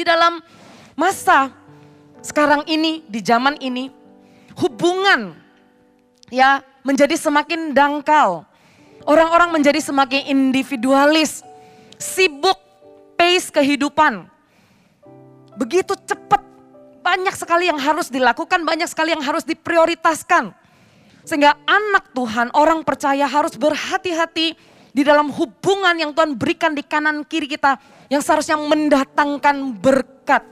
Di dalam masa sekarang ini, di zaman ini, hubungan ya menjadi semakin dangkal. Orang-orang menjadi semakin individualis, sibuk pace kehidupan. Begitu cepat, banyak sekali yang harus dilakukan, banyak sekali yang harus diprioritaskan. Sehingga anak Tuhan, orang percaya harus berhati-hati di dalam hubungan yang Tuhan berikan di kanan kiri kita yang seharusnya mendatangkan berkat.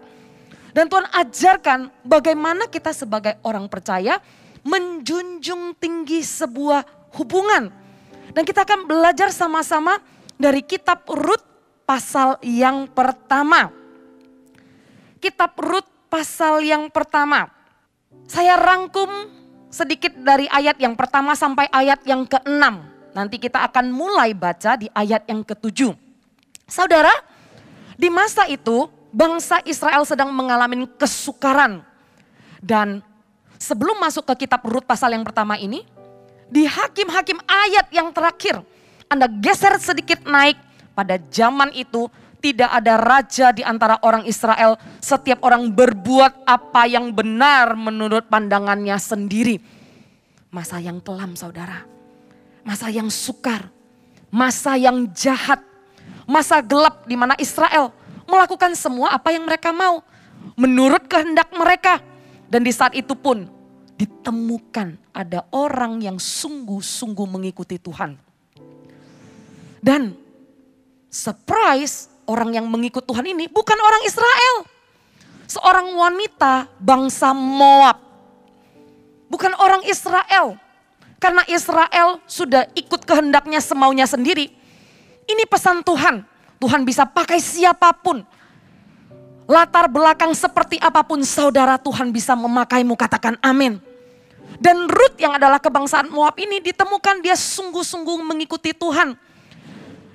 Dan Tuhan ajarkan bagaimana kita sebagai orang percaya menjunjung tinggi sebuah hubungan. Dan kita akan belajar sama-sama dari kitab Rut pasal yang pertama. Kitab Rut pasal yang pertama. Saya rangkum sedikit dari ayat yang pertama sampai ayat yang keenam. Nanti kita akan mulai baca di ayat yang ketujuh. Saudara, di masa itu bangsa Israel sedang mengalami kesukaran. Dan sebelum masuk ke kitab Rut pasal yang pertama ini, di hakim-hakim ayat yang terakhir, Anda geser sedikit naik pada zaman itu tidak ada raja di antara orang Israel. Setiap orang berbuat apa yang benar menurut pandangannya sendiri. Masa yang kelam saudara. Masa yang sukar. Masa yang jahat. Masa gelap di mana Israel melakukan semua apa yang mereka mau. Menurut kehendak mereka. Dan di saat itu pun ditemukan ada orang yang sungguh-sungguh mengikuti Tuhan. Dan surprise orang yang mengikut Tuhan ini bukan orang Israel. Seorang wanita bangsa Moab. Bukan orang Israel. Karena Israel sudah ikut kehendaknya semaunya sendiri. Ini pesan Tuhan. Tuhan bisa pakai siapa pun latar belakang seperti apa pun saudara Tuhan bisa memakaimu katakan amin. Dan Ruth yang adalah kebangsaan Moab ini ditemukan dia sungguh-sungguh mengikuti Tuhan.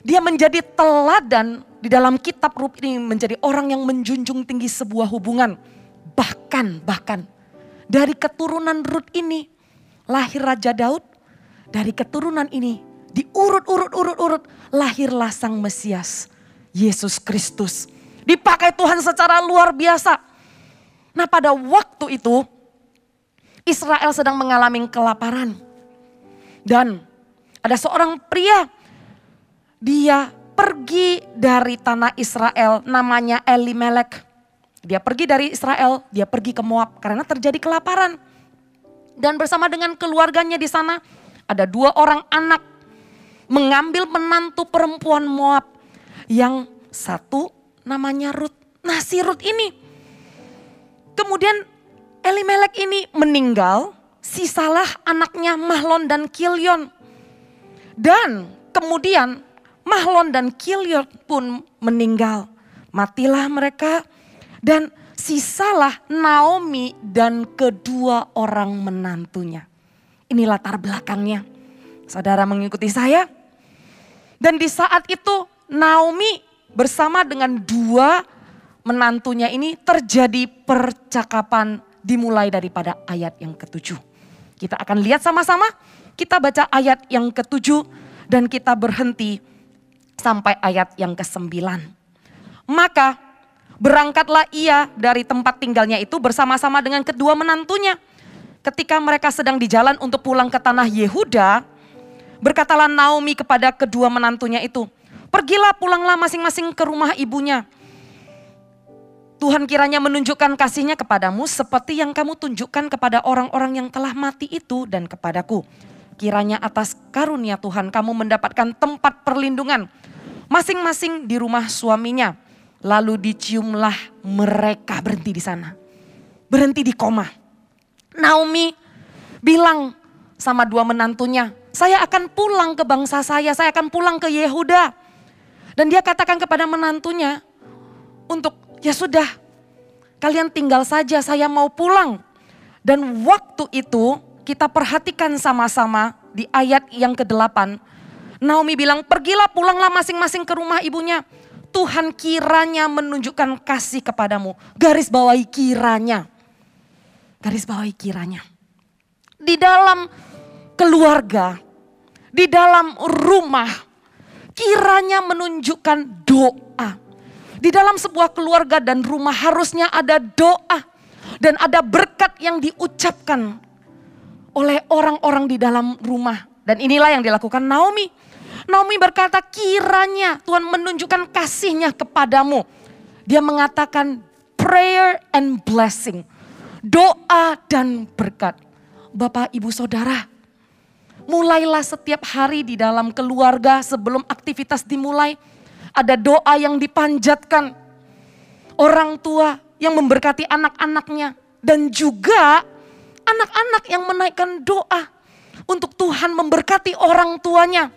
Dia menjadi teladan di dalam kitab Ruth ini menjadi orang yang menjunjung tinggi sebuah hubungan. Bahkan, bahkan dari keturunan Ruth ini lahir Raja Daud. Dari keturunan ini diurut-urut-urut-urut lahirlah Sang Mesias, Yesus Kristus Dipakai Tuhan secara luar biasa. Nah pada waktu itu Israel sedang mengalami kelaparan. Dan ada seorang pria, dia pergi dari tanah Israel namanya Elimelek. Dia pergi dari Israel, dia pergi ke Moab karena terjadi kelaparan. Dan bersama dengan keluarganya di sana ada dua orang anak mengambil menantu perempuan Moab yang satu namanya Ruth. Nah si Ruth ini. Kemudian Elimelek ini meninggal, sisalah anaknya Mahlon dan Kilyon. Dan kemudian Mahlon dan Kilyon pun meninggal. Matilah mereka dan sisalah Naomi dan kedua orang menantunya. Ini latar belakangnya. Saudara mengikuti saya? Dan di saat itu Naomi bersama dengan dua menantunya ini terjadi percakapan dimulai daripada ayat yang ketujuh. Kita akan lihat sama-sama, kita baca ayat yang ketujuh dan kita berhenti sampai ayat yang kesembilan. Maka berangkatlah ia dari tempat tinggalnya itu bersama-sama dengan kedua menantunya. Ketika mereka sedang di jalan untuk pulang ke tanah Yehuda, berkatalah Naomi kepada kedua menantunya itu, Pergilah pulanglah masing-masing ke rumah ibunya. Tuhan kiranya menunjukkan kasihnya kepadamu seperti yang kamu tunjukkan kepada orang-orang yang telah mati itu dan kepadaku. Kiranya atas karunia Tuhan kamu mendapatkan tempat perlindungan masing-masing di rumah suaminya. Lalu diciumlah mereka berhenti di sana. Berhenti di koma. Naomi bilang sama dua menantunya, saya akan pulang ke bangsa saya, saya akan pulang ke Yehuda. Dan dia katakan kepada menantunya untuk ya sudah kalian tinggal saja saya mau pulang. Dan waktu itu kita perhatikan sama-sama di ayat yang ke-8. Naomi bilang pergilah pulanglah masing-masing ke rumah ibunya. Tuhan kiranya menunjukkan kasih kepadamu. Garis bawahi kiranya. Garis bawahi kiranya. Di dalam keluarga, di dalam rumah, kiranya menunjukkan doa. Di dalam sebuah keluarga dan rumah harusnya ada doa dan ada berkat yang diucapkan oleh orang-orang di dalam rumah. Dan inilah yang dilakukan Naomi. Naomi berkata kiranya Tuhan menunjukkan kasihnya kepadamu. Dia mengatakan prayer and blessing. Doa dan berkat. Bapak, Ibu, Saudara, mulailah setiap hari di dalam keluarga sebelum aktivitas dimulai. Ada doa yang dipanjatkan. Orang tua yang memberkati anak-anaknya. Dan juga anak-anak yang menaikkan doa. Untuk Tuhan memberkati orang tuanya.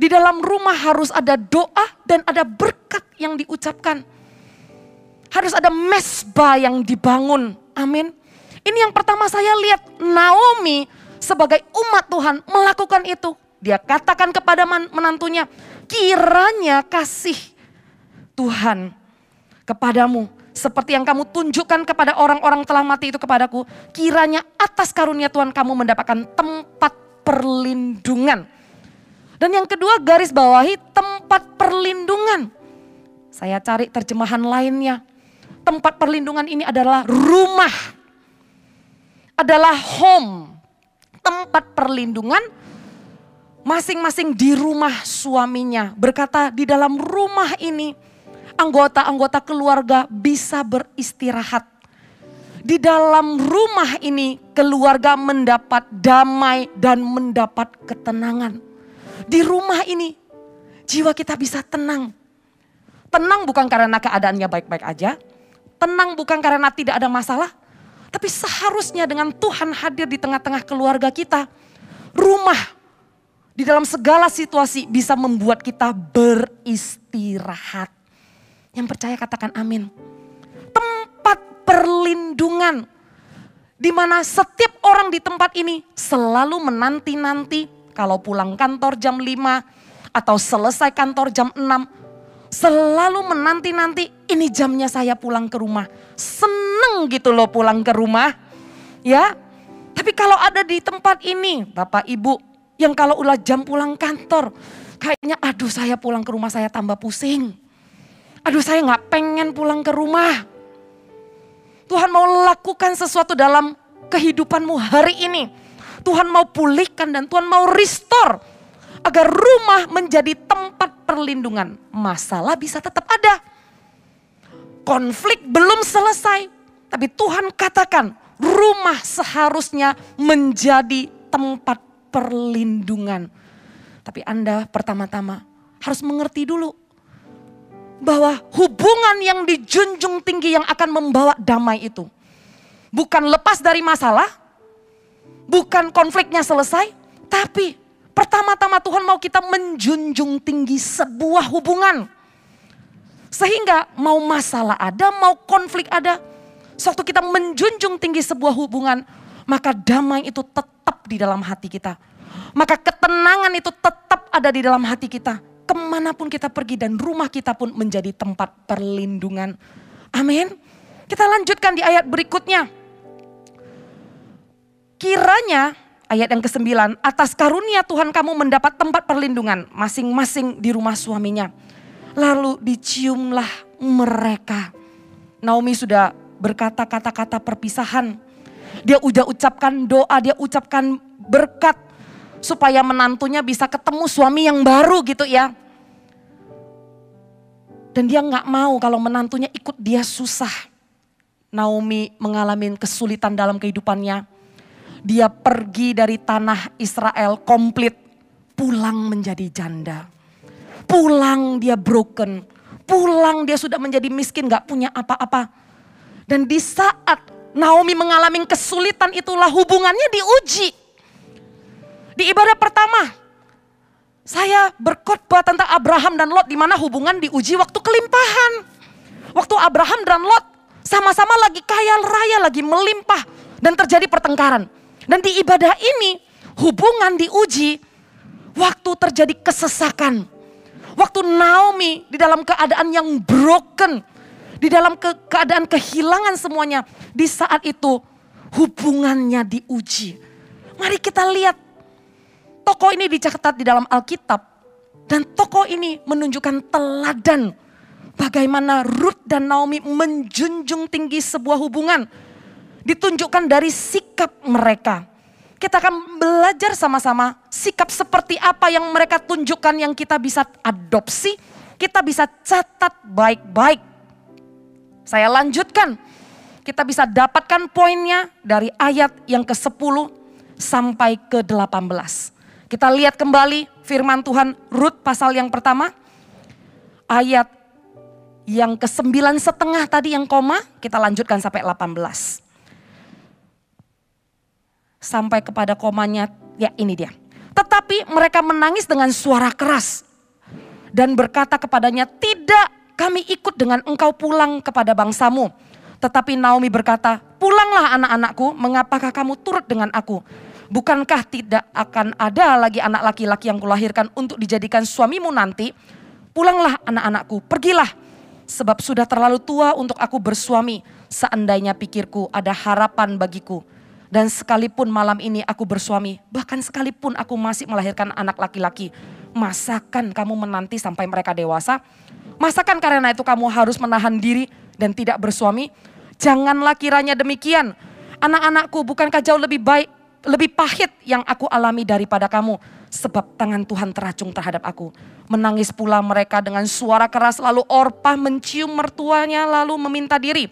Di dalam rumah harus ada doa dan ada berkat yang diucapkan. Harus ada mesbah yang dibangun. Amin. Ini yang pertama saya lihat Naomi sebagai umat Tuhan melakukan itu. Dia katakan kepada menantunya, kiranya kasih Tuhan kepadamu. Seperti yang kamu tunjukkan kepada orang-orang telah mati itu kepadaku. Kiranya atas karunia Tuhan kamu mendapatkan tempat perlindungan. Dan yang kedua garis bawahi tempat perlindungan. Saya cari terjemahan lainnya. Tempat perlindungan ini adalah rumah adalah home, tempat perlindungan masing-masing di rumah suaminya. Berkata di dalam rumah ini anggota-anggota keluarga bisa beristirahat. Di dalam rumah ini keluarga mendapat damai dan mendapat ketenangan. Di rumah ini jiwa kita bisa tenang. Tenang bukan karena keadaannya baik-baik aja. Tenang bukan karena tidak ada masalah. Tapi seharusnya dengan Tuhan hadir di tengah-tengah keluarga kita, rumah di dalam segala situasi bisa membuat kita beristirahat. Yang percaya katakan amin. Tempat perlindungan di mana setiap orang di tempat ini selalu menanti-nanti kalau pulang kantor jam 5 atau selesai kantor jam 6 selalu menanti-nanti ini jamnya saya pulang ke rumah. Seneng gitu loh pulang ke rumah. Ya. Tapi kalau ada di tempat ini, Bapak Ibu, yang kalau ulah jam pulang kantor, kayaknya aduh saya pulang ke rumah saya tambah pusing. Aduh saya nggak pengen pulang ke rumah. Tuhan mau lakukan sesuatu dalam kehidupanmu hari ini. Tuhan mau pulihkan dan Tuhan mau restore agar rumah menjadi tempat perlindungan. Masalah bisa tetap ada. Konflik belum selesai, tapi Tuhan katakan rumah seharusnya menjadi tempat perlindungan. Tapi Anda pertama-tama harus mengerti dulu bahwa hubungan yang dijunjung tinggi yang akan membawa damai itu bukan lepas dari masalah, bukan konfliknya selesai, tapi Pertama-tama Tuhan mau kita menjunjung tinggi sebuah hubungan. Sehingga mau masalah ada, mau konflik ada. Sewaktu kita menjunjung tinggi sebuah hubungan, maka damai itu tetap di dalam hati kita. Maka ketenangan itu tetap ada di dalam hati kita. Ke mana pun kita pergi dan rumah kita pun menjadi tempat perlindungan. Amin. Kita lanjutkan di ayat berikutnya. Kiranya ayat yang ke-9, atas karunia Tuhan kamu mendapat tempat perlindungan masing-masing di rumah suaminya. Lalu diciumlah mereka. Naomi sudah berkata kata-kata perpisahan. Dia udah ucapkan doa, dia ucapkan berkat supaya menantunya bisa ketemu suami yang baru gitu ya. Dan dia nggak mau kalau menantunya ikut dia susah. Naomi mengalami kesulitan dalam kehidupannya dia pergi dari tanah Israel komplit, pulang menjadi janda. Pulang dia broken, pulang dia sudah menjadi miskin, gak punya apa-apa. Dan di saat Naomi mengalami kesulitan itulah hubungannya diuji. Di ibadah pertama, saya berkhotbah tentang Abraham dan Lot di mana hubungan diuji waktu kelimpahan. Waktu Abraham dan Lot sama-sama lagi kaya raya, lagi melimpah dan terjadi pertengkaran. Dan di ibadah ini hubungan diuji waktu terjadi kesesakan. Waktu Naomi di dalam keadaan yang broken, di dalam ke keadaan kehilangan semuanya, di saat itu hubungannya diuji. Mari kita lihat tokoh ini dicatat di dalam Alkitab dan tokoh ini menunjukkan teladan bagaimana Ruth dan Naomi menjunjung tinggi sebuah hubungan. Ditunjukkan dari sikap mereka. Kita akan belajar sama-sama sikap seperti apa yang mereka tunjukkan yang kita bisa adopsi, kita bisa catat baik-baik. Saya lanjutkan, kita bisa dapatkan poinnya dari ayat yang ke-10 sampai ke-18. Kita lihat kembali firman Tuhan Rut pasal yang pertama, ayat yang ke-9 setengah tadi yang koma, kita lanjutkan sampai 18 sampai kepada komanya, ya ini dia. Tetapi mereka menangis dengan suara keras dan berkata kepadanya, tidak kami ikut dengan engkau pulang kepada bangsamu. Tetapi Naomi berkata, pulanglah anak-anakku, mengapakah kamu turut dengan aku? Bukankah tidak akan ada lagi anak laki-laki yang kulahirkan untuk dijadikan suamimu nanti? Pulanglah anak-anakku, pergilah. Sebab sudah terlalu tua untuk aku bersuami. Seandainya pikirku ada harapan bagiku dan sekalipun malam ini aku bersuami, bahkan sekalipun aku masih melahirkan anak laki-laki, masakan kamu menanti sampai mereka dewasa? Masakan karena itu kamu harus menahan diri dan tidak bersuami? Janganlah kiranya demikian. Anak-anakku bukankah jauh lebih baik, lebih pahit yang aku alami daripada kamu? Sebab tangan Tuhan teracung terhadap aku. Menangis pula mereka dengan suara keras lalu Orpah mencium mertuanya lalu meminta diri.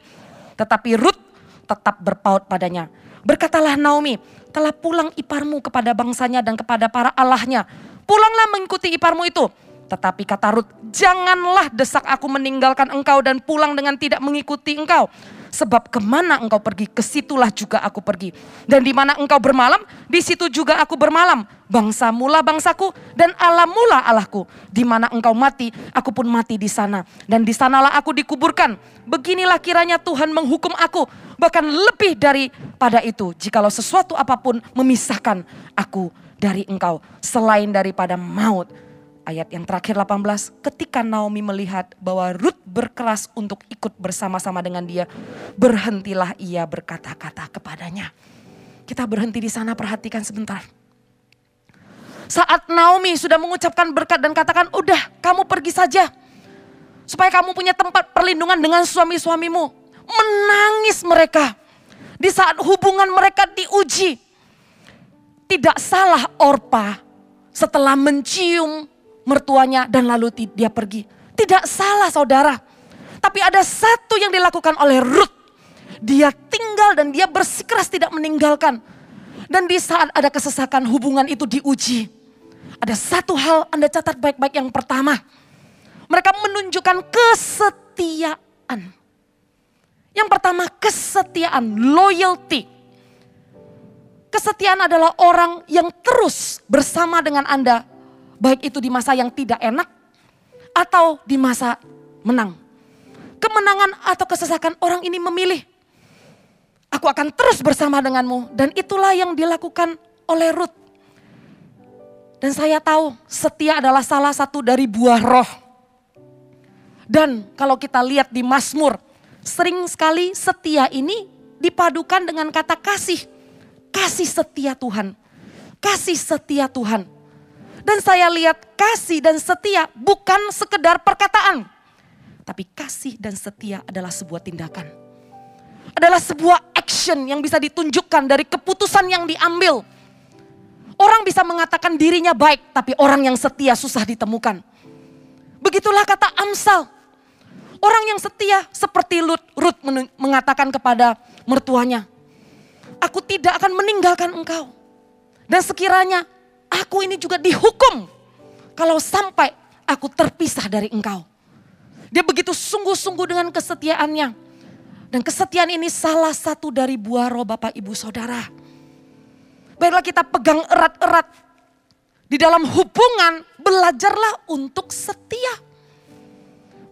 Tetapi Ruth tetap berpaut padanya Berkatalah Naomi, telah pulang iparmu kepada bangsanya dan kepada para allahnya. Pulanglah mengikuti iparmu itu. Tetapi kata Rut, janganlah desak aku meninggalkan engkau dan pulang dengan tidak mengikuti engkau. Sebab ke mana engkau pergi, ke situlah juga aku pergi. Dan di mana engkau bermalam, di situ juga aku bermalam. Bangsa mula bangsaku dan Allah mula Allahku. Di mana engkau mati, aku pun mati di sana. Dan di sanalah aku dikuburkan. Beginilah kiranya Tuhan menghukum aku Bahkan lebih daripada itu, jikalau sesuatu apa pun memisahkan aku dari engkau selain daripada maut. Ayat yang terakhir 18, ketika Naomi melihat bahwa Ruth berkeras untuk ikut bersama-sama dengan dia, berhentilah ia berkata-kata kepadanya. Kita berhenti di sana, perhatikan sebentar. Saat Naomi sudah mengucapkan berkat dan katakan, udah kamu pergi saja. Supaya kamu punya tempat perlindungan dengan suami-suamimu menangis mereka. Di saat hubungan mereka diuji. Tidak salah Orpa setelah mencium mertuanya dan lalu dia pergi. Tidak salah saudara. Tapi ada satu yang dilakukan oleh Ruth. Dia tinggal dan dia bersikeras tidak meninggalkan. Dan di saat ada kesesakan hubungan itu diuji. Ada satu hal Anda catat baik-baik yang pertama. Mereka menunjukkan kesetiaan. Yang pertama kesetiaan, loyalty. Kesetiaan adalah orang yang terus bersama dengan Anda. Baik itu di masa yang tidak enak atau di masa menang. Kemenangan atau kesesakan orang ini memilih. Aku akan terus bersama denganmu. Dan itulah yang dilakukan oleh Ruth. Dan saya tahu setia adalah salah satu dari buah roh. Dan kalau kita lihat di Mazmur sering sekali setia ini dipadukan dengan kata kasih. Kasih setia Tuhan. Kasih setia Tuhan. Dan saya lihat kasih dan setia bukan sekedar perkataan. Tapi kasih dan setia adalah sebuah tindakan. Adalah sebuah action yang bisa ditunjukkan dari keputusan yang diambil. Orang bisa mengatakan dirinya baik, tapi orang yang setia susah ditemukan. Begitulah kata Amsal. Orang yang setia seperti Lut, Ruth mengatakan kepada mertuanya, aku tidak akan meninggalkan engkau. Dan sekiranya aku ini juga dihukum kalau sampai aku terpisah dari engkau. Dia begitu sungguh-sungguh dengan kesetiaannya. Dan kesetiaan ini salah satu dari buah roh Bapak Ibu Saudara. Baiklah kita pegang erat-erat. Di dalam hubungan belajarlah untuk setia.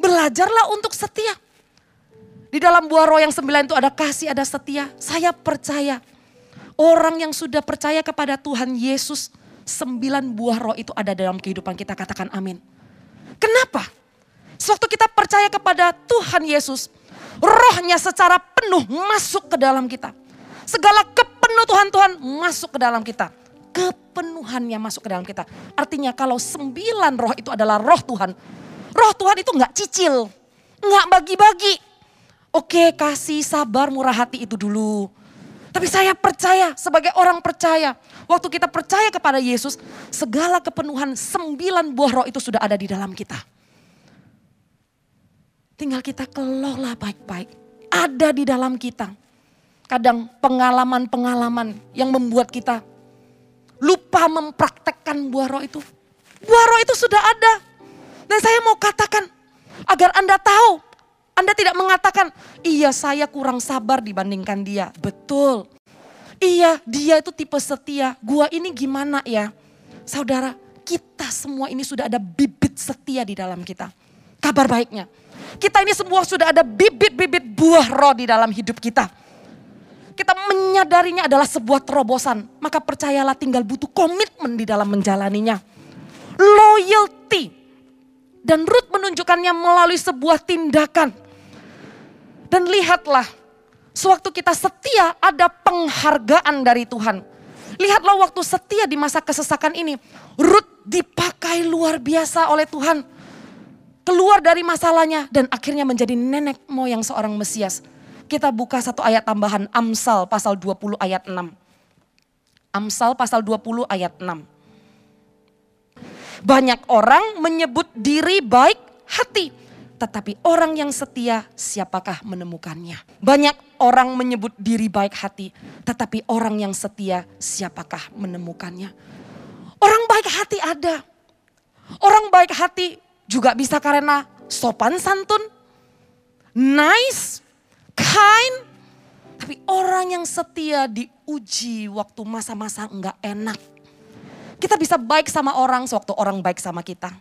Belajarlah untuk setia. Di dalam buah roh yang sembilan itu ada kasih, ada setia. Saya percaya orang yang sudah percaya kepada Tuhan Yesus, sembilan buah roh itu ada dalam kehidupan kita. Katakan amin. Kenapa? Sewaktu kita percaya kepada Tuhan Yesus, rohnya secara penuh masuk ke dalam kita. Segala kepenuhan Tuhan masuk ke dalam kita. Kepenuhannya masuk ke dalam kita. Artinya kalau sembilan roh itu adalah roh Tuhan, Roh Tuhan itu nggak cicil. nggak bagi-bagi. Oke, kasih sabar murah hati itu dulu. Tapi saya percaya sebagai orang percaya. Waktu kita percaya kepada Yesus, segala kepenuhan sembilan buah roh itu sudah ada di dalam kita. Tinggal kita kelola baik-baik. Ada di dalam kita. Kadang pengalaman-pengalaman yang membuat kita lupa mempraktekkan buah roh itu. Buah roh itu sudah ada. Dan saya mau katakan agar Anda tahu. Anda tidak mengatakan, iya saya kurang sabar dibandingkan dia. Betul. Iya dia itu tipe setia. Gua ini gimana ya? Saudara, kita semua ini sudah ada bibit setia di dalam kita. Kabar baiknya, kita ini semua sudah ada bibit-bibit buah roh di dalam hidup kita. Kita menyadarinya adalah sebuah terobosan. Maka percayalah tinggal butuh komitmen di dalam menjalaninya. Loyalty. Dan Ruth menunjukkannya melalui sebuah tindakan. Dan lihatlah, sewaktu kita setia ada penghargaan dari Tuhan. Lihatlah waktu setia di masa kesesakan ini. Ruth dipakai luar biasa oleh Tuhan keluar dari masalahnya dan akhirnya menjadi nenek moyang seorang Mesias. Kita buka satu ayat tambahan Amsal pasal 20 ayat 6. Amsal pasal 20 ayat 6. Banyak orang menyebut diri baik hati, tetapi orang yang setia siapakah menemukannya? Banyak orang menyebut diri baik hati, tetapi orang yang setia siapakah menemukannya? Orang baik hati ada. Orang baik hati juga bisa karena sopan santun, nice, kind. Tapi orang yang setia diuji waktu masa-masa enggak enak. Kita bisa baik sama orang sewaktu orang baik sama kita.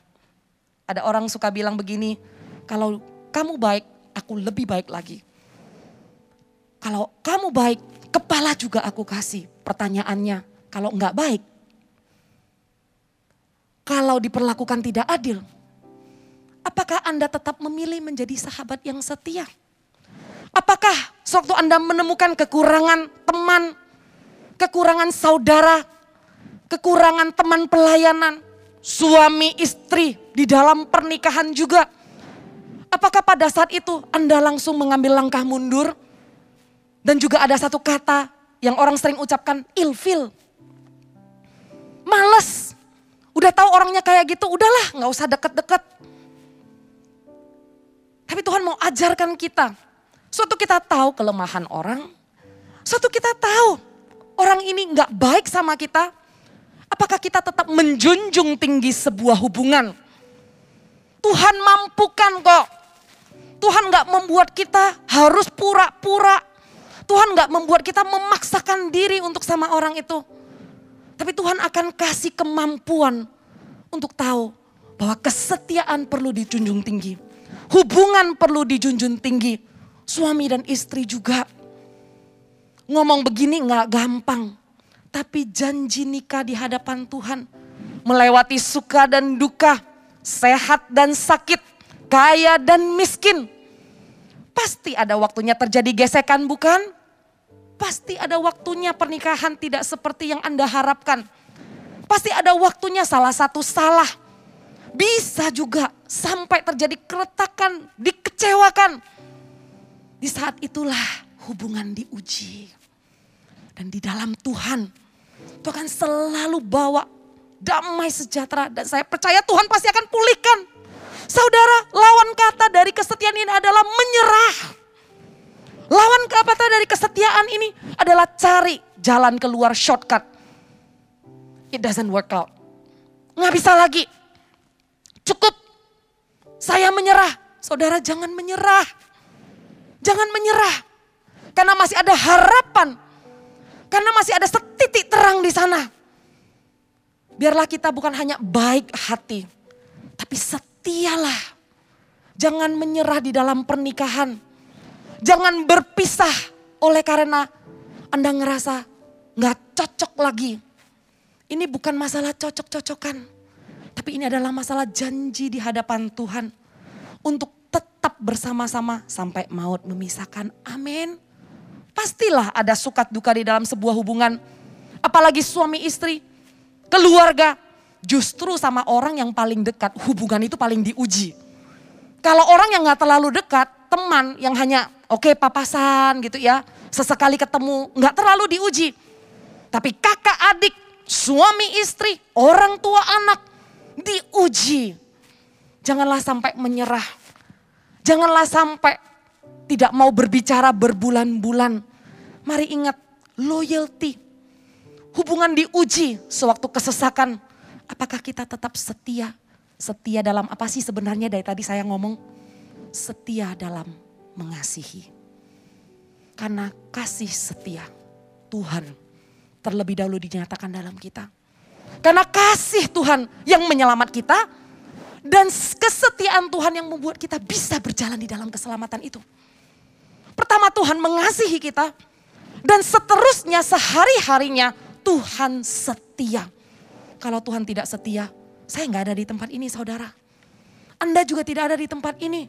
Ada orang suka bilang begini, kalau kamu baik, aku lebih baik lagi. Kalau kamu baik, kepala juga aku kasih. Pertanyaannya, kalau enggak baik, kalau diperlakukan tidak adil, Apakah Anda tetap memilih menjadi sahabat yang setia? Apakah sewaktu Anda menemukan kekurangan teman, kekurangan saudara, kekurangan teman pelayanan, suami istri di dalam pernikahan juga. Apakah pada saat itu Anda langsung mengambil langkah mundur? Dan juga ada satu kata yang orang sering ucapkan, ilfil. Males. Udah tahu orangnya kayak gitu, udahlah nggak usah deket-deket. Tapi Tuhan mau ajarkan kita. Suatu kita tahu kelemahan orang. Suatu kita tahu orang ini nggak baik sama kita. Apakah kita tetap menjunjung tinggi sebuah hubungan? Tuhan mampukan kok. Tuhan nggak membuat kita harus pura-pura. Tuhan nggak membuat kita memaksakan diri untuk sama orang itu. Tapi Tuhan akan kasih kemampuan untuk tahu bahwa kesetiaan perlu dijunjung tinggi. Hubungan perlu dijunjung tinggi. Suami dan istri juga. Ngomong begini nggak gampang. Tapi janji nikah di hadapan Tuhan. Melewati suka dan duka. Sehat dan sakit. Kaya dan miskin. Pasti ada waktunya terjadi gesekan bukan? Pasti ada waktunya pernikahan tidak seperti yang Anda harapkan. Pasti ada waktunya salah satu salah bisa juga sampai terjadi keretakan, dikecewakan. Di saat itulah hubungan diuji. Dan di dalam Tuhan, Tuhan selalu bawa damai sejahtera. Dan saya percaya Tuhan pasti akan pulihkan. Saudara, lawan kata dari kesetiaan ini adalah menyerah. Lawan kata dari kesetiaan ini adalah cari jalan keluar shortcut. It doesn't work out. Nggak bisa lagi. Cukup. Saya menyerah. Saudara jangan menyerah. Jangan menyerah. Karena masih ada harapan. Karena masih ada setitik terang di sana. Biarlah kita bukan hanya baik hati. Tapi setialah. Jangan menyerah di dalam pernikahan. Jangan berpisah oleh karena Anda ngerasa nggak cocok lagi. Ini bukan masalah cocok-cocokan. Tapi ini adalah masalah janji di hadapan Tuhan. Untuk tetap bersama-sama sampai maut memisahkan. Amin. Pastilah ada sukat duka di dalam sebuah hubungan. Apalagi suami istri, keluarga. Justru sama orang yang paling dekat, hubungan itu paling diuji. Kalau orang yang gak terlalu dekat, teman yang hanya oke okay, papasan gitu ya, sesekali ketemu, gak terlalu diuji. Tapi kakak adik, suami istri, orang tua anak, diuji. Janganlah sampai menyerah. Janganlah sampai tidak mau berbicara berbulan-bulan. Mari ingat, loyalty. Hubungan diuji sewaktu kesesakan. Apakah kita tetap setia? Setia dalam apa sih sebenarnya dari tadi saya ngomong? Setia dalam mengasihi. Karena kasih setia Tuhan terlebih dahulu dinyatakan dalam kita. Karena kasih Tuhan yang menyelamat kita dan kesetiaan Tuhan yang membuat kita bisa berjalan di dalam keselamatan itu. Pertama Tuhan mengasihi kita dan seterusnya sehari-harinya Tuhan setia. Kalau Tuhan tidak setia, saya nggak ada di tempat ini saudara. Anda juga tidak ada di tempat ini.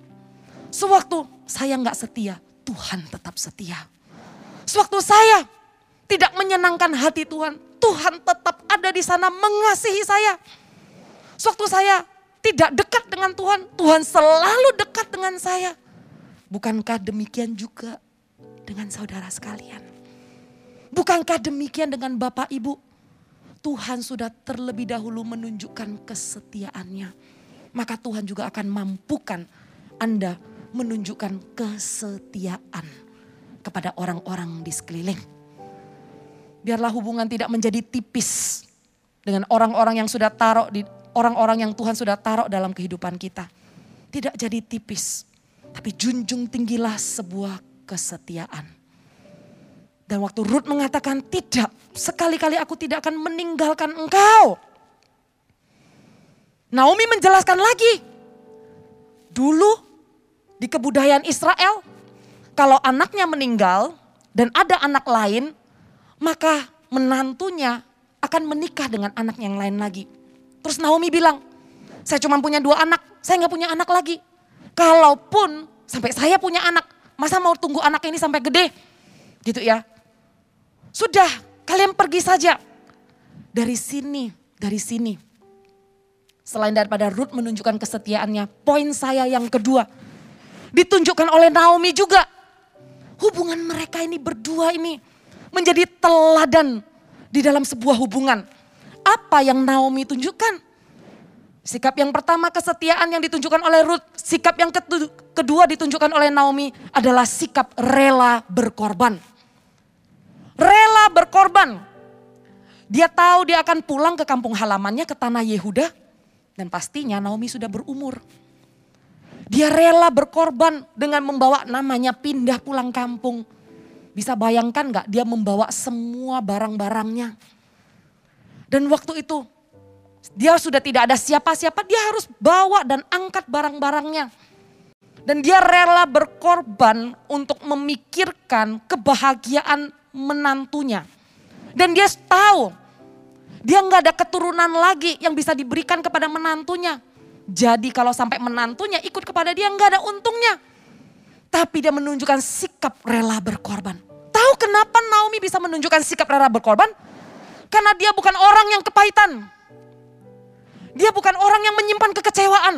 Sewaktu saya nggak setia, Tuhan tetap setia. Sewaktu saya tidak menyenangkan hati Tuhan, Tuhan tetap ada di sana mengasihi saya. Sewaktu saya tidak dekat dengan Tuhan, Tuhan selalu dekat dengan saya. Bukankah demikian juga dengan saudara sekalian? Bukankah demikian dengan Bapak Ibu? Tuhan sudah terlebih dahulu menunjukkan kesetiaannya. Maka Tuhan juga akan mampukan Anda menunjukkan kesetiaan kepada orang-orang di sekeliling. Biarlah hubungan tidak menjadi tipis dengan orang-orang yang sudah taruh di orang-orang yang Tuhan sudah taruh dalam kehidupan kita. Tidak jadi tipis, tapi junjung tinggilah sebuah kesetiaan. Dan waktu Ruth mengatakan tidak, sekali-kali aku tidak akan meninggalkan engkau. Naomi menjelaskan lagi. Dulu di kebudayaan Israel, kalau anaknya meninggal dan ada anak lain, maka menantunya akan menikah dengan anak yang lain lagi. Terus Naomi bilang, saya cuma punya dua anak, saya nggak punya anak lagi. Kalaupun sampai saya punya anak, masa mau tunggu anak ini sampai gede? Gitu ya. Sudah, kalian pergi saja. Dari sini, dari sini. Selain daripada Ruth menunjukkan kesetiaannya, poin saya yang kedua. Ditunjukkan oleh Naomi juga. Hubungan mereka ini berdua ini menjadi teladan di dalam sebuah hubungan. Apa yang Naomi tunjukkan? Sikap yang pertama kesetiaan yang ditunjukkan oleh Ruth. Sikap yang kedua ditunjukkan oleh Naomi adalah sikap rela berkorban rela berkorban. Dia tahu dia akan pulang ke kampung halamannya ke tanah Yehuda dan pastinya Naomi sudah berumur. Dia rela berkorban dengan membawa namanya pindah pulang kampung. Bisa bayangkan gak dia membawa semua barang-barangnya. Dan waktu itu dia sudah tidak ada siapa-siapa, dia harus bawa dan angkat barang-barangnya. Dan dia rela berkorban untuk memikirkan kebahagiaan menantunya. Dan dia tahu dia nggak ada keturunan lagi yang bisa diberikan kepada menantunya. Jadi kalau sampai menantunya ikut kepada dia nggak ada untungnya. Tapi dia menunjukkan sikap rela berkorban. Tahu kenapa Naomi bisa menunjukkan sikap rela berkorban? Karena dia bukan orang yang kepahitan. Dia bukan orang yang menyimpan kekecewaan.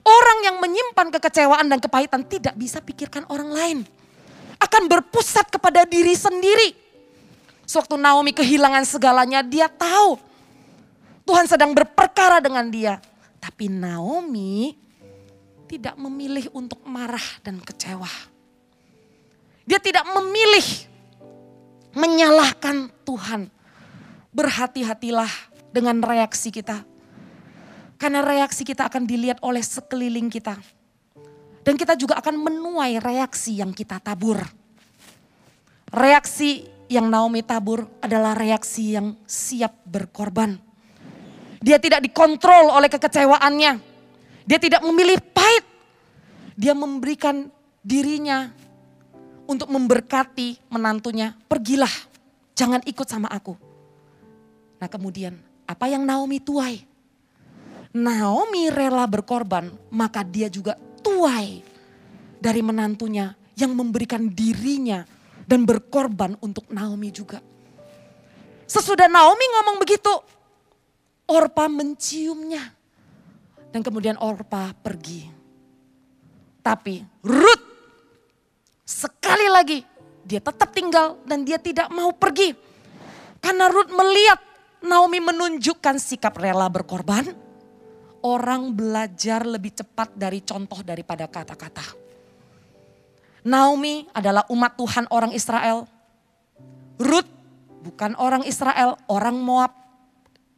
Orang yang menyimpan kekecewaan dan kepahitan tidak bisa pikirkan orang lain akan berpusat kepada diri sendiri. Sewaktu Naomi kehilangan segalanya, dia tahu Tuhan sedang berperkara dengan dia. Tapi Naomi tidak memilih untuk marah dan kecewa. Dia tidak memilih menyalahkan Tuhan. Berhati-hatilah dengan reaksi kita. Karena reaksi kita akan dilihat oleh sekeliling kita. Dan kita juga akan menuai reaksi yang kita tabur. Reaksi yang Naomi tabur adalah reaksi yang siap berkorban. Dia tidak dikontrol oleh kekecewaannya. Dia tidak memilih pahit. Dia memberikan dirinya untuk memberkati menantunya. Pergilah, jangan ikut sama aku. Nah kemudian apa yang Naomi tuai? Naomi rela berkorban, maka dia juga tuai dari menantunya yang memberikan dirinya dan berkorban untuk Naomi juga. Sesudah Naomi ngomong begitu, Orpa menciumnya. Dan kemudian Orpa pergi. Tapi Ruth sekali lagi dia tetap tinggal dan dia tidak mau pergi. Karena Ruth melihat Naomi menunjukkan sikap rela berkorban. Orang belajar lebih cepat dari contoh daripada kata-kata. Naomi adalah umat Tuhan orang Israel. Ruth bukan orang Israel, orang Moab.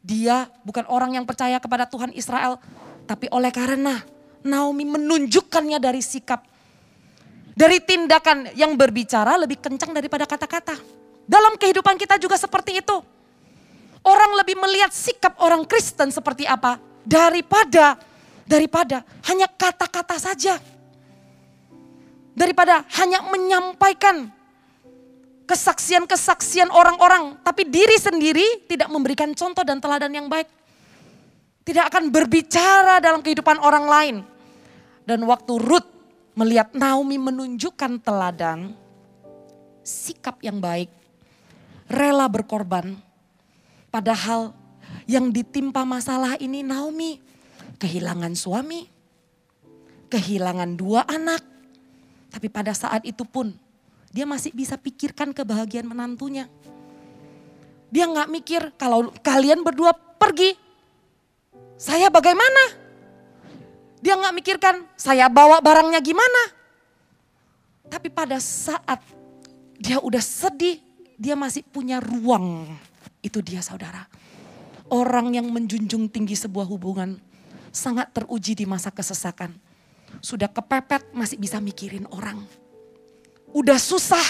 Dia bukan orang yang percaya kepada Tuhan Israel. Tapi oleh karena Naomi menunjukkannya dari sikap. Dari tindakan yang berbicara lebih kencang daripada kata-kata. Dalam kehidupan kita juga seperti itu. Orang lebih melihat sikap orang Kristen seperti apa daripada daripada hanya kata-kata saja. Daripada hanya menyampaikan kesaksian-kesaksian orang-orang, tapi diri sendiri tidak memberikan contoh dan teladan yang baik. Tidak akan berbicara dalam kehidupan orang lain. Dan waktu Ruth melihat Naomi menunjukkan teladan, sikap yang baik, rela berkorban. Padahal yang ditimpa masalah ini Naomi kehilangan suami, kehilangan dua anak. Tapi pada saat itu pun dia masih bisa pikirkan kebahagiaan menantunya. Dia nggak mikir kalau kalian berdua pergi, saya bagaimana? Dia nggak mikirkan saya bawa barangnya gimana. Tapi pada saat dia udah sedih, dia masih punya ruang. Itu dia saudara. Orang yang menjunjung tinggi sebuah hubungan sangat teruji di masa kesesakan. Sudah kepepet masih bisa mikirin orang. Udah susah,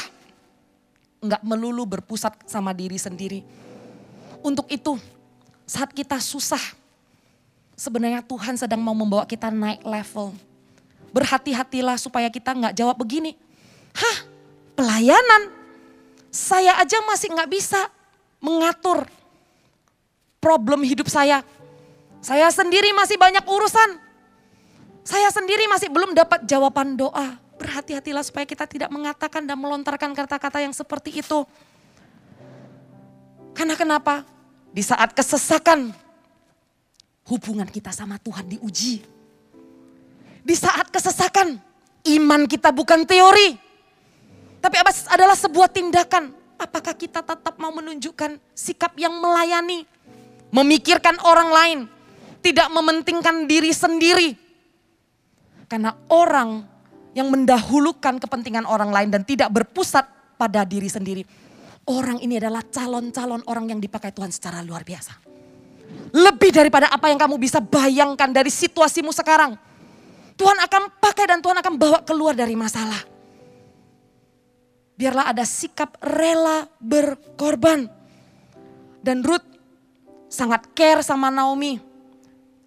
nggak melulu berpusat sama diri sendiri. Untuk itu, saat kita susah, sebenarnya Tuhan sedang mau membawa kita naik level. Berhati-hatilah supaya kita nggak jawab begini. Hah, pelayanan? Saya aja masih nggak bisa mengatur problem hidup saya. Saya sendiri masih banyak urusan. Saya sendiri masih belum dapat jawaban doa. Berhati-hatilah supaya kita tidak mengatakan dan melontarkan kata-kata yang seperti itu. Karena kenapa? Di saat kesesakan, hubungan kita sama Tuhan diuji. Di saat kesesakan, iman kita bukan teori. Tapi adalah sebuah tindakan. Apakah kita tetap mau menunjukkan sikap yang melayani, memikirkan orang lain, tidak mementingkan diri sendiri. Karena orang yang mendahulukan kepentingan orang lain dan tidak berpusat pada diri sendiri. Orang ini adalah calon-calon orang yang dipakai Tuhan secara luar biasa. Lebih daripada apa yang kamu bisa bayangkan dari situasimu sekarang. Tuhan akan pakai dan Tuhan akan bawa keluar dari masalah. Biarlah ada sikap rela berkorban. Dan Ruth sangat care sama Naomi.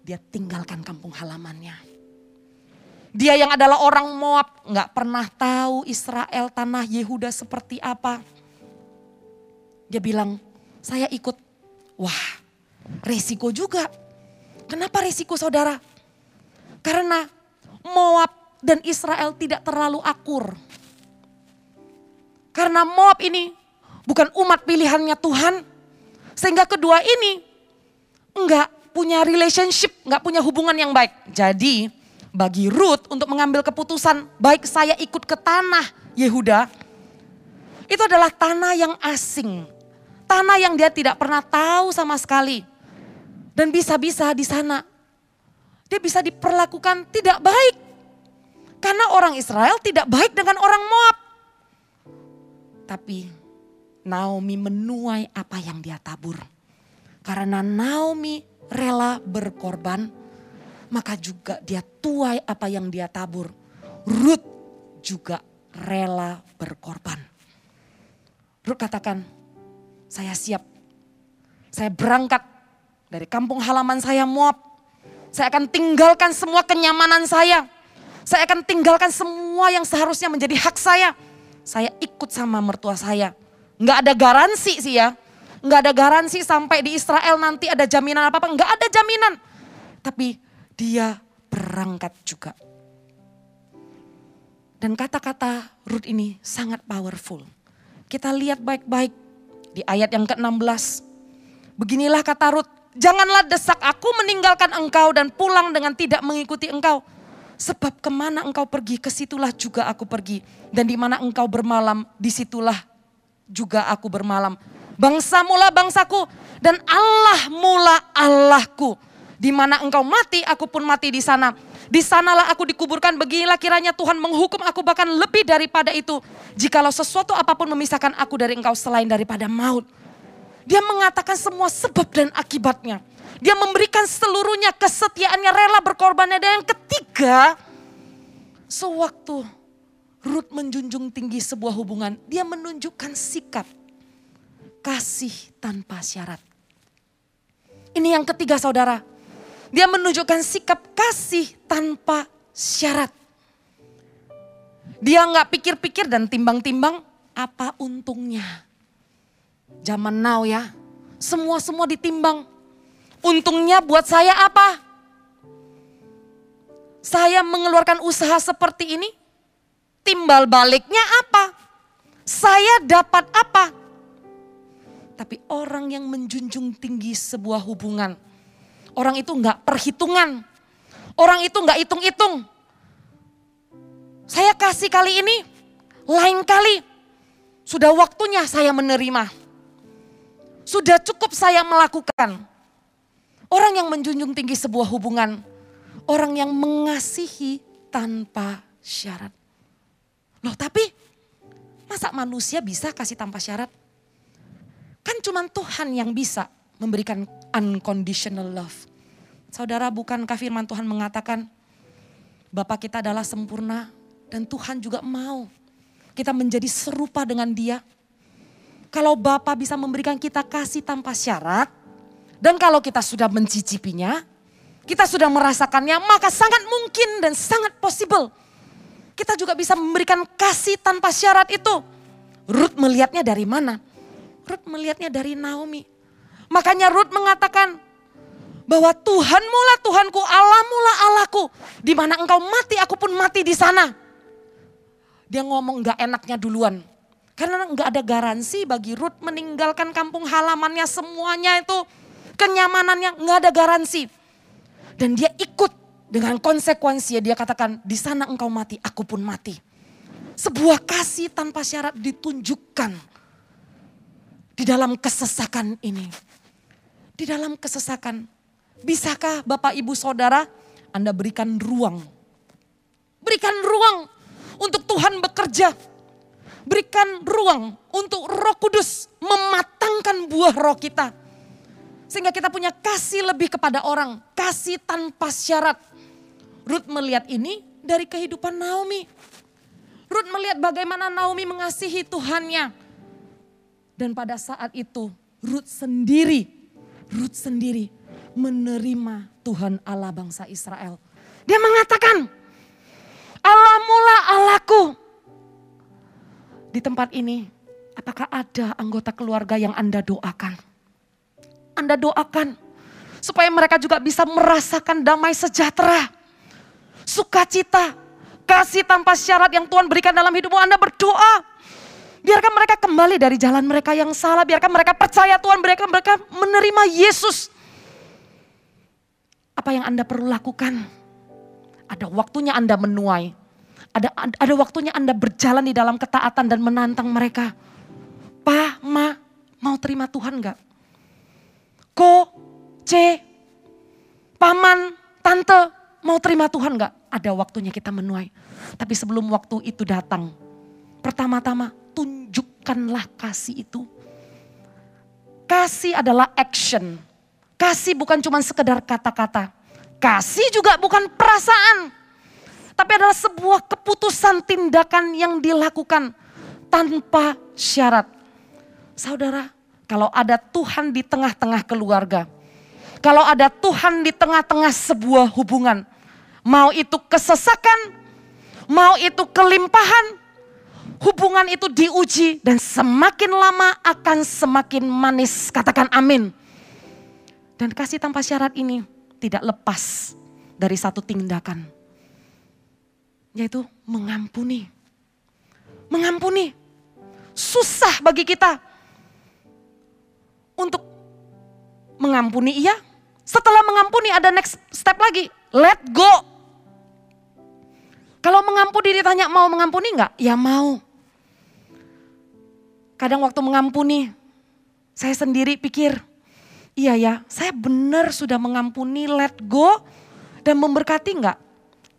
Dia tinggalkan kampung halamannya dia yang adalah orang Moab nggak pernah tahu Israel tanah Yehuda seperti apa. Dia bilang, saya ikut. Wah, resiko juga. Kenapa resiko saudara? Karena Moab dan Israel tidak terlalu akur. Karena Moab ini bukan umat pilihannya Tuhan. Sehingga kedua ini enggak punya relationship, enggak punya hubungan yang baik. Jadi bagi Ruth untuk mengambil keputusan baik saya ikut ke tanah Yehuda. Itu adalah tanah yang asing. Tanah yang dia tidak pernah tahu sama sekali. Dan bisa-bisa di sana dia bisa diperlakukan tidak baik. Karena orang Israel tidak baik dengan orang Moab. Tapi Naomi menuai apa yang dia tabur. Karena Naomi rela berkorban maka juga dia tuai apa yang dia tabur. Ruth juga rela berkorban. Ruth katakan, saya siap. Saya berangkat dari kampung halaman saya Moab. Saya akan tinggalkan semua kenyamanan saya. Saya akan tinggalkan semua yang seharusnya menjadi hak saya. Saya ikut sama mertua saya. Enggak ada garansi sih ya. Enggak ada garansi sampai di Israel nanti ada jaminan apa-apa. Enggak ada jaminan. Tapi dia berangkat juga. Dan kata-kata Ruth ini sangat powerful. Kita lihat baik-baik di ayat yang ke-16. Beginilah kata Ruth, janganlah desak aku meninggalkan engkau dan pulang dengan tidak mengikuti engkau. Sebab ke mana engkau pergi, ke situlah juga aku pergi. Dan di mana engkau bermalam, di situlah juga aku bermalam. Bangsa mula bangsaku, dan Allah mula Allahku. Di mana engkau mati, aku pun mati di sana. Di sanalah aku dikuburkan, beginilah kiranya Tuhan menghukum aku bahkan lebih daripada itu. Jikalau sesuatu apa pun memisahkan aku dari engkau selain daripada maut. Dia mengatakan semua sebab dan akibatnya. Dia memberikan seluruhnya kesetiaannya rela berkorbannya. Dan yang ketiga, sewaktu Ruth menjunjung tinggi sebuah hubungan, dia menunjukkan sikap kasih tanpa syarat. Ini yang ketiga saudara. Dia menunjukkan sikap kasih tanpa syarat. Dia nggak pikir-pikir dan timbang-timbang apa untungnya. Zaman now ya, semua-semua ditimbang Untungnya buat saya apa? Saya mengeluarkan usaha seperti ini, timbal baliknya apa? Saya dapat apa? Tapi orang yang menjunjung tinggi sebuah hubungan, orang itu enggak perhitungan, orang itu enggak hitung-hitung. Saya kasih kali ini, lain kali sudah waktunya saya menerima. Sudah cukup saya melakukan. Orang yang menjunjung tinggi sebuah hubungan, orang yang mengasihi tanpa syarat. Loh tapi masa manusia bisa kasih tanpa syarat? Kan cuma Tuhan yang bisa memberikan unconditional love. Saudara bukankah firman Tuhan mengatakan Bapak kita adalah sempurna dan Tuhan juga mau kita menjadi serupa dengan dia. Kalau Bapak bisa memberikan kita kasih tanpa syarat, dan kalau kita sudah mencicipinya, kita sudah merasakannya, maka sangat mungkin dan sangat possible. Kita juga bisa memberikan kasih tanpa syarat itu. Ruth melihatnya dari mana? Ruth melihatnya dari Naomi. Makanya Ruth mengatakan bahwa Tuhan mula Tuhanku, Allah mula Allahku. Di mana engkau mati, aku pun mati di sana. Dia ngomong gak enaknya duluan. Karena gak ada garansi bagi Ruth meninggalkan kampung halamannya semuanya itu kenyamanannya nggak ada garansi. Dan dia ikut dengan konsekuensi dia katakan di sana engkau mati, aku pun mati. Sebuah kasih tanpa syarat ditunjukkan di dalam kesesakan ini. Di dalam kesesakan, bisakah Bapak Ibu Saudara Anda berikan ruang? Berikan ruang untuk Tuhan bekerja. Berikan ruang untuk Roh Kudus mematangkan buah roh kita sehingga kita punya kasih lebih kepada orang, kasih tanpa syarat. Ruth melihat ini dari kehidupan Naomi. Ruth melihat bagaimana Naomi mengasihi Tuhannya. Dan pada saat itu Ruth sendiri, Ruth sendiri menerima Tuhan Allah bangsa Israel. Dia mengatakan, Allah mula Allahku. Di tempat ini, apakah ada anggota keluarga yang Anda doakan? Anda doakan. Supaya mereka juga bisa merasakan damai sejahtera. Sukacita. Kasih tanpa syarat yang Tuhan berikan dalam hidupmu. Anda berdoa. Biarkan mereka kembali dari jalan mereka yang salah. Biarkan mereka percaya Tuhan. Biarkan mereka menerima Yesus. Apa yang Anda perlu lakukan? Ada waktunya Anda menuai. Ada, ada waktunya Anda berjalan di dalam ketaatan dan menantang mereka. Pa, ma, mau terima Tuhan gak? ko, c, paman, tante, mau terima Tuhan gak? Ada waktunya kita menuai. Tapi sebelum waktu itu datang, pertama-tama tunjukkanlah kasih itu. Kasih adalah action. Kasih bukan cuma sekedar kata-kata. Kasih juga bukan perasaan. Tapi adalah sebuah keputusan tindakan yang dilakukan tanpa syarat. Saudara, kalau ada Tuhan di tengah-tengah keluarga, kalau ada Tuhan di tengah-tengah sebuah hubungan, mau itu kesesakan, mau itu kelimpahan, hubungan itu diuji dan semakin lama akan semakin manis. Katakan amin. Dan kasih tanpa syarat ini tidak lepas dari satu tindakan. Yaitu mengampuni. Mengampuni. Susah bagi kita untuk mengampuni iya. Setelah mengampuni ada next step lagi. Let go. Kalau mengampuni ditanya mau mengampuni enggak? Ya mau. Kadang waktu mengampuni, saya sendiri pikir, iya ya, saya benar sudah mengampuni, let go, dan memberkati enggak?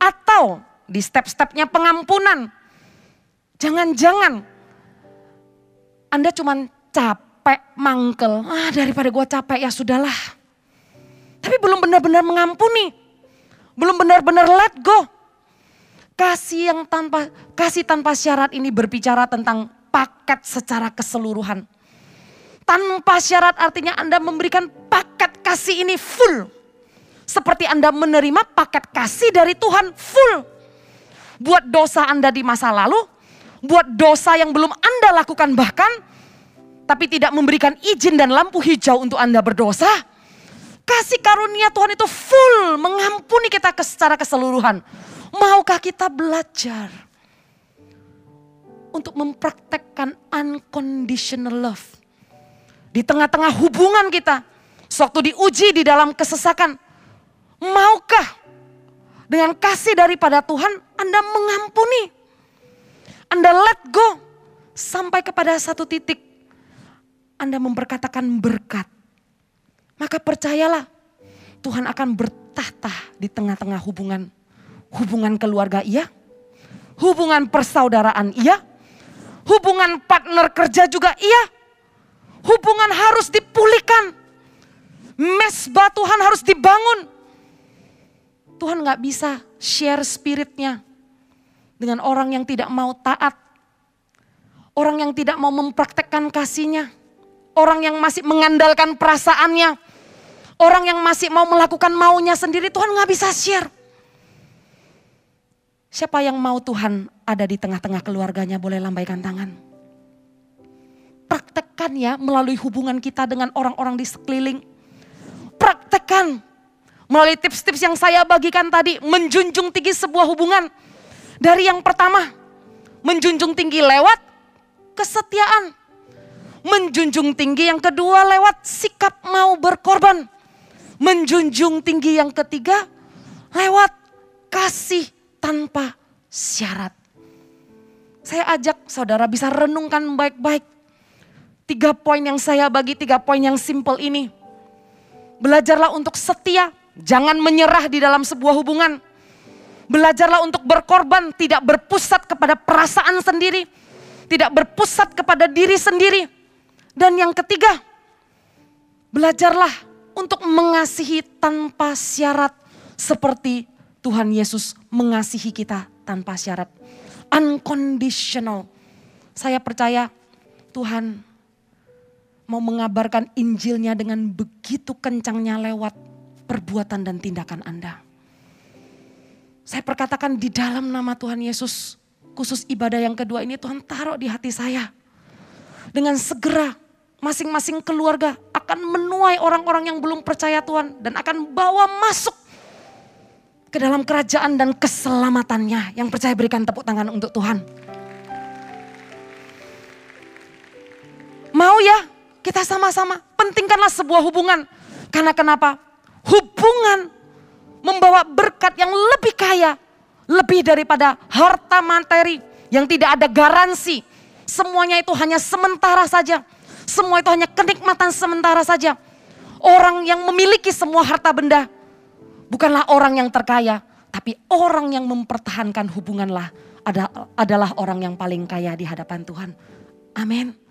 Atau di step-stepnya pengampunan, jangan-jangan Anda cuma capek, mangkel, ah daripada gue capek ya sudahlah. Tapi belum benar-benar mengampuni, belum benar-benar let go. Kasih yang tanpa kasih tanpa syarat ini berbicara tentang paket secara keseluruhan. Tanpa syarat artinya Anda memberikan paket kasih ini full. Seperti Anda menerima paket kasih dari Tuhan full. Buat dosa Anda di masa lalu, buat dosa yang belum Anda lakukan bahkan, tapi tidak memberikan izin dan lampu hijau untuk Anda berdosa. Kasih karunia Tuhan itu full mengampuni kita secara keseluruhan. Maukah kita belajar? Untuk mempraktekkan unconditional love. Di tengah-tengah hubungan kita, sewaktu diuji di dalam kesesakan, maukah dengan kasih daripada Tuhan Anda mengampuni? Anda let go sampai kepada satu titik Anda memperkatakan berkat. Maka percayalah Tuhan akan bertahta di tengah-tengah hubungan. Hubungan keluarga iya, hubungan persaudaraan iya, Hubungan partner kerja juga iya. Hubungan harus dipulihkan. Mesbah Tuhan harus dibangun. Tuhan gak bisa share spiritnya dengan orang yang tidak mau taat. Orang yang tidak mau mempraktekkan kasihnya. Orang yang masih mengandalkan perasaannya. Orang yang masih mau melakukan maunya sendiri Tuhan gak bisa share. Siapa yang mau Tuhan ada di tengah-tengah keluarganya boleh lambaikan tangan. Praktekkan ya melalui hubungan kita dengan orang-orang di sekeliling. Praktekkan melalui tips-tips yang saya bagikan tadi. Menjunjung tinggi sebuah hubungan. Dari yang pertama, menjunjung tinggi lewat kesetiaan. Menjunjung tinggi yang kedua lewat sikap mau berkorban. Menjunjung tinggi yang ketiga lewat kasih tanpa syarat. Saya ajak saudara bisa renungkan baik-baik. Tiga poin yang saya bagi, tiga poin yang simple ini. Belajarlah untuk setia, jangan menyerah di dalam sebuah hubungan. Belajarlah untuk berkorban, tidak berpusat kepada perasaan sendiri. Tidak berpusat kepada diri sendiri. Dan yang ketiga, belajarlah untuk mengasihi tanpa syarat seperti Tuhan Yesus mengasihi kita tanpa syarat. Unconditional. Saya percaya Tuhan mau mengabarkan Injilnya dengan begitu kencangnya lewat perbuatan dan tindakan Anda. Saya perkatakan di dalam nama Tuhan Yesus, khusus ibadah yang kedua ini Tuhan taruh di hati saya. Dengan segera masing-masing keluarga akan menuai orang-orang yang belum percaya Tuhan dan akan bawa masuk ke dalam kerajaan dan keselamatannya. Yang percaya berikan tepuk tangan untuk Tuhan. Mau ya kita sama-sama pentingkanlah sebuah hubungan. Karena kenapa? Hubungan membawa berkat yang lebih kaya. Lebih daripada harta materi yang tidak ada garansi. Semuanya itu hanya sementara saja. Semua itu hanya kenikmatan sementara saja. Orang yang memiliki semua harta benda bukanlah orang yang terkaya, tapi orang yang mempertahankan hubunganlah adalah orang yang paling kaya di hadapan Tuhan. Amin.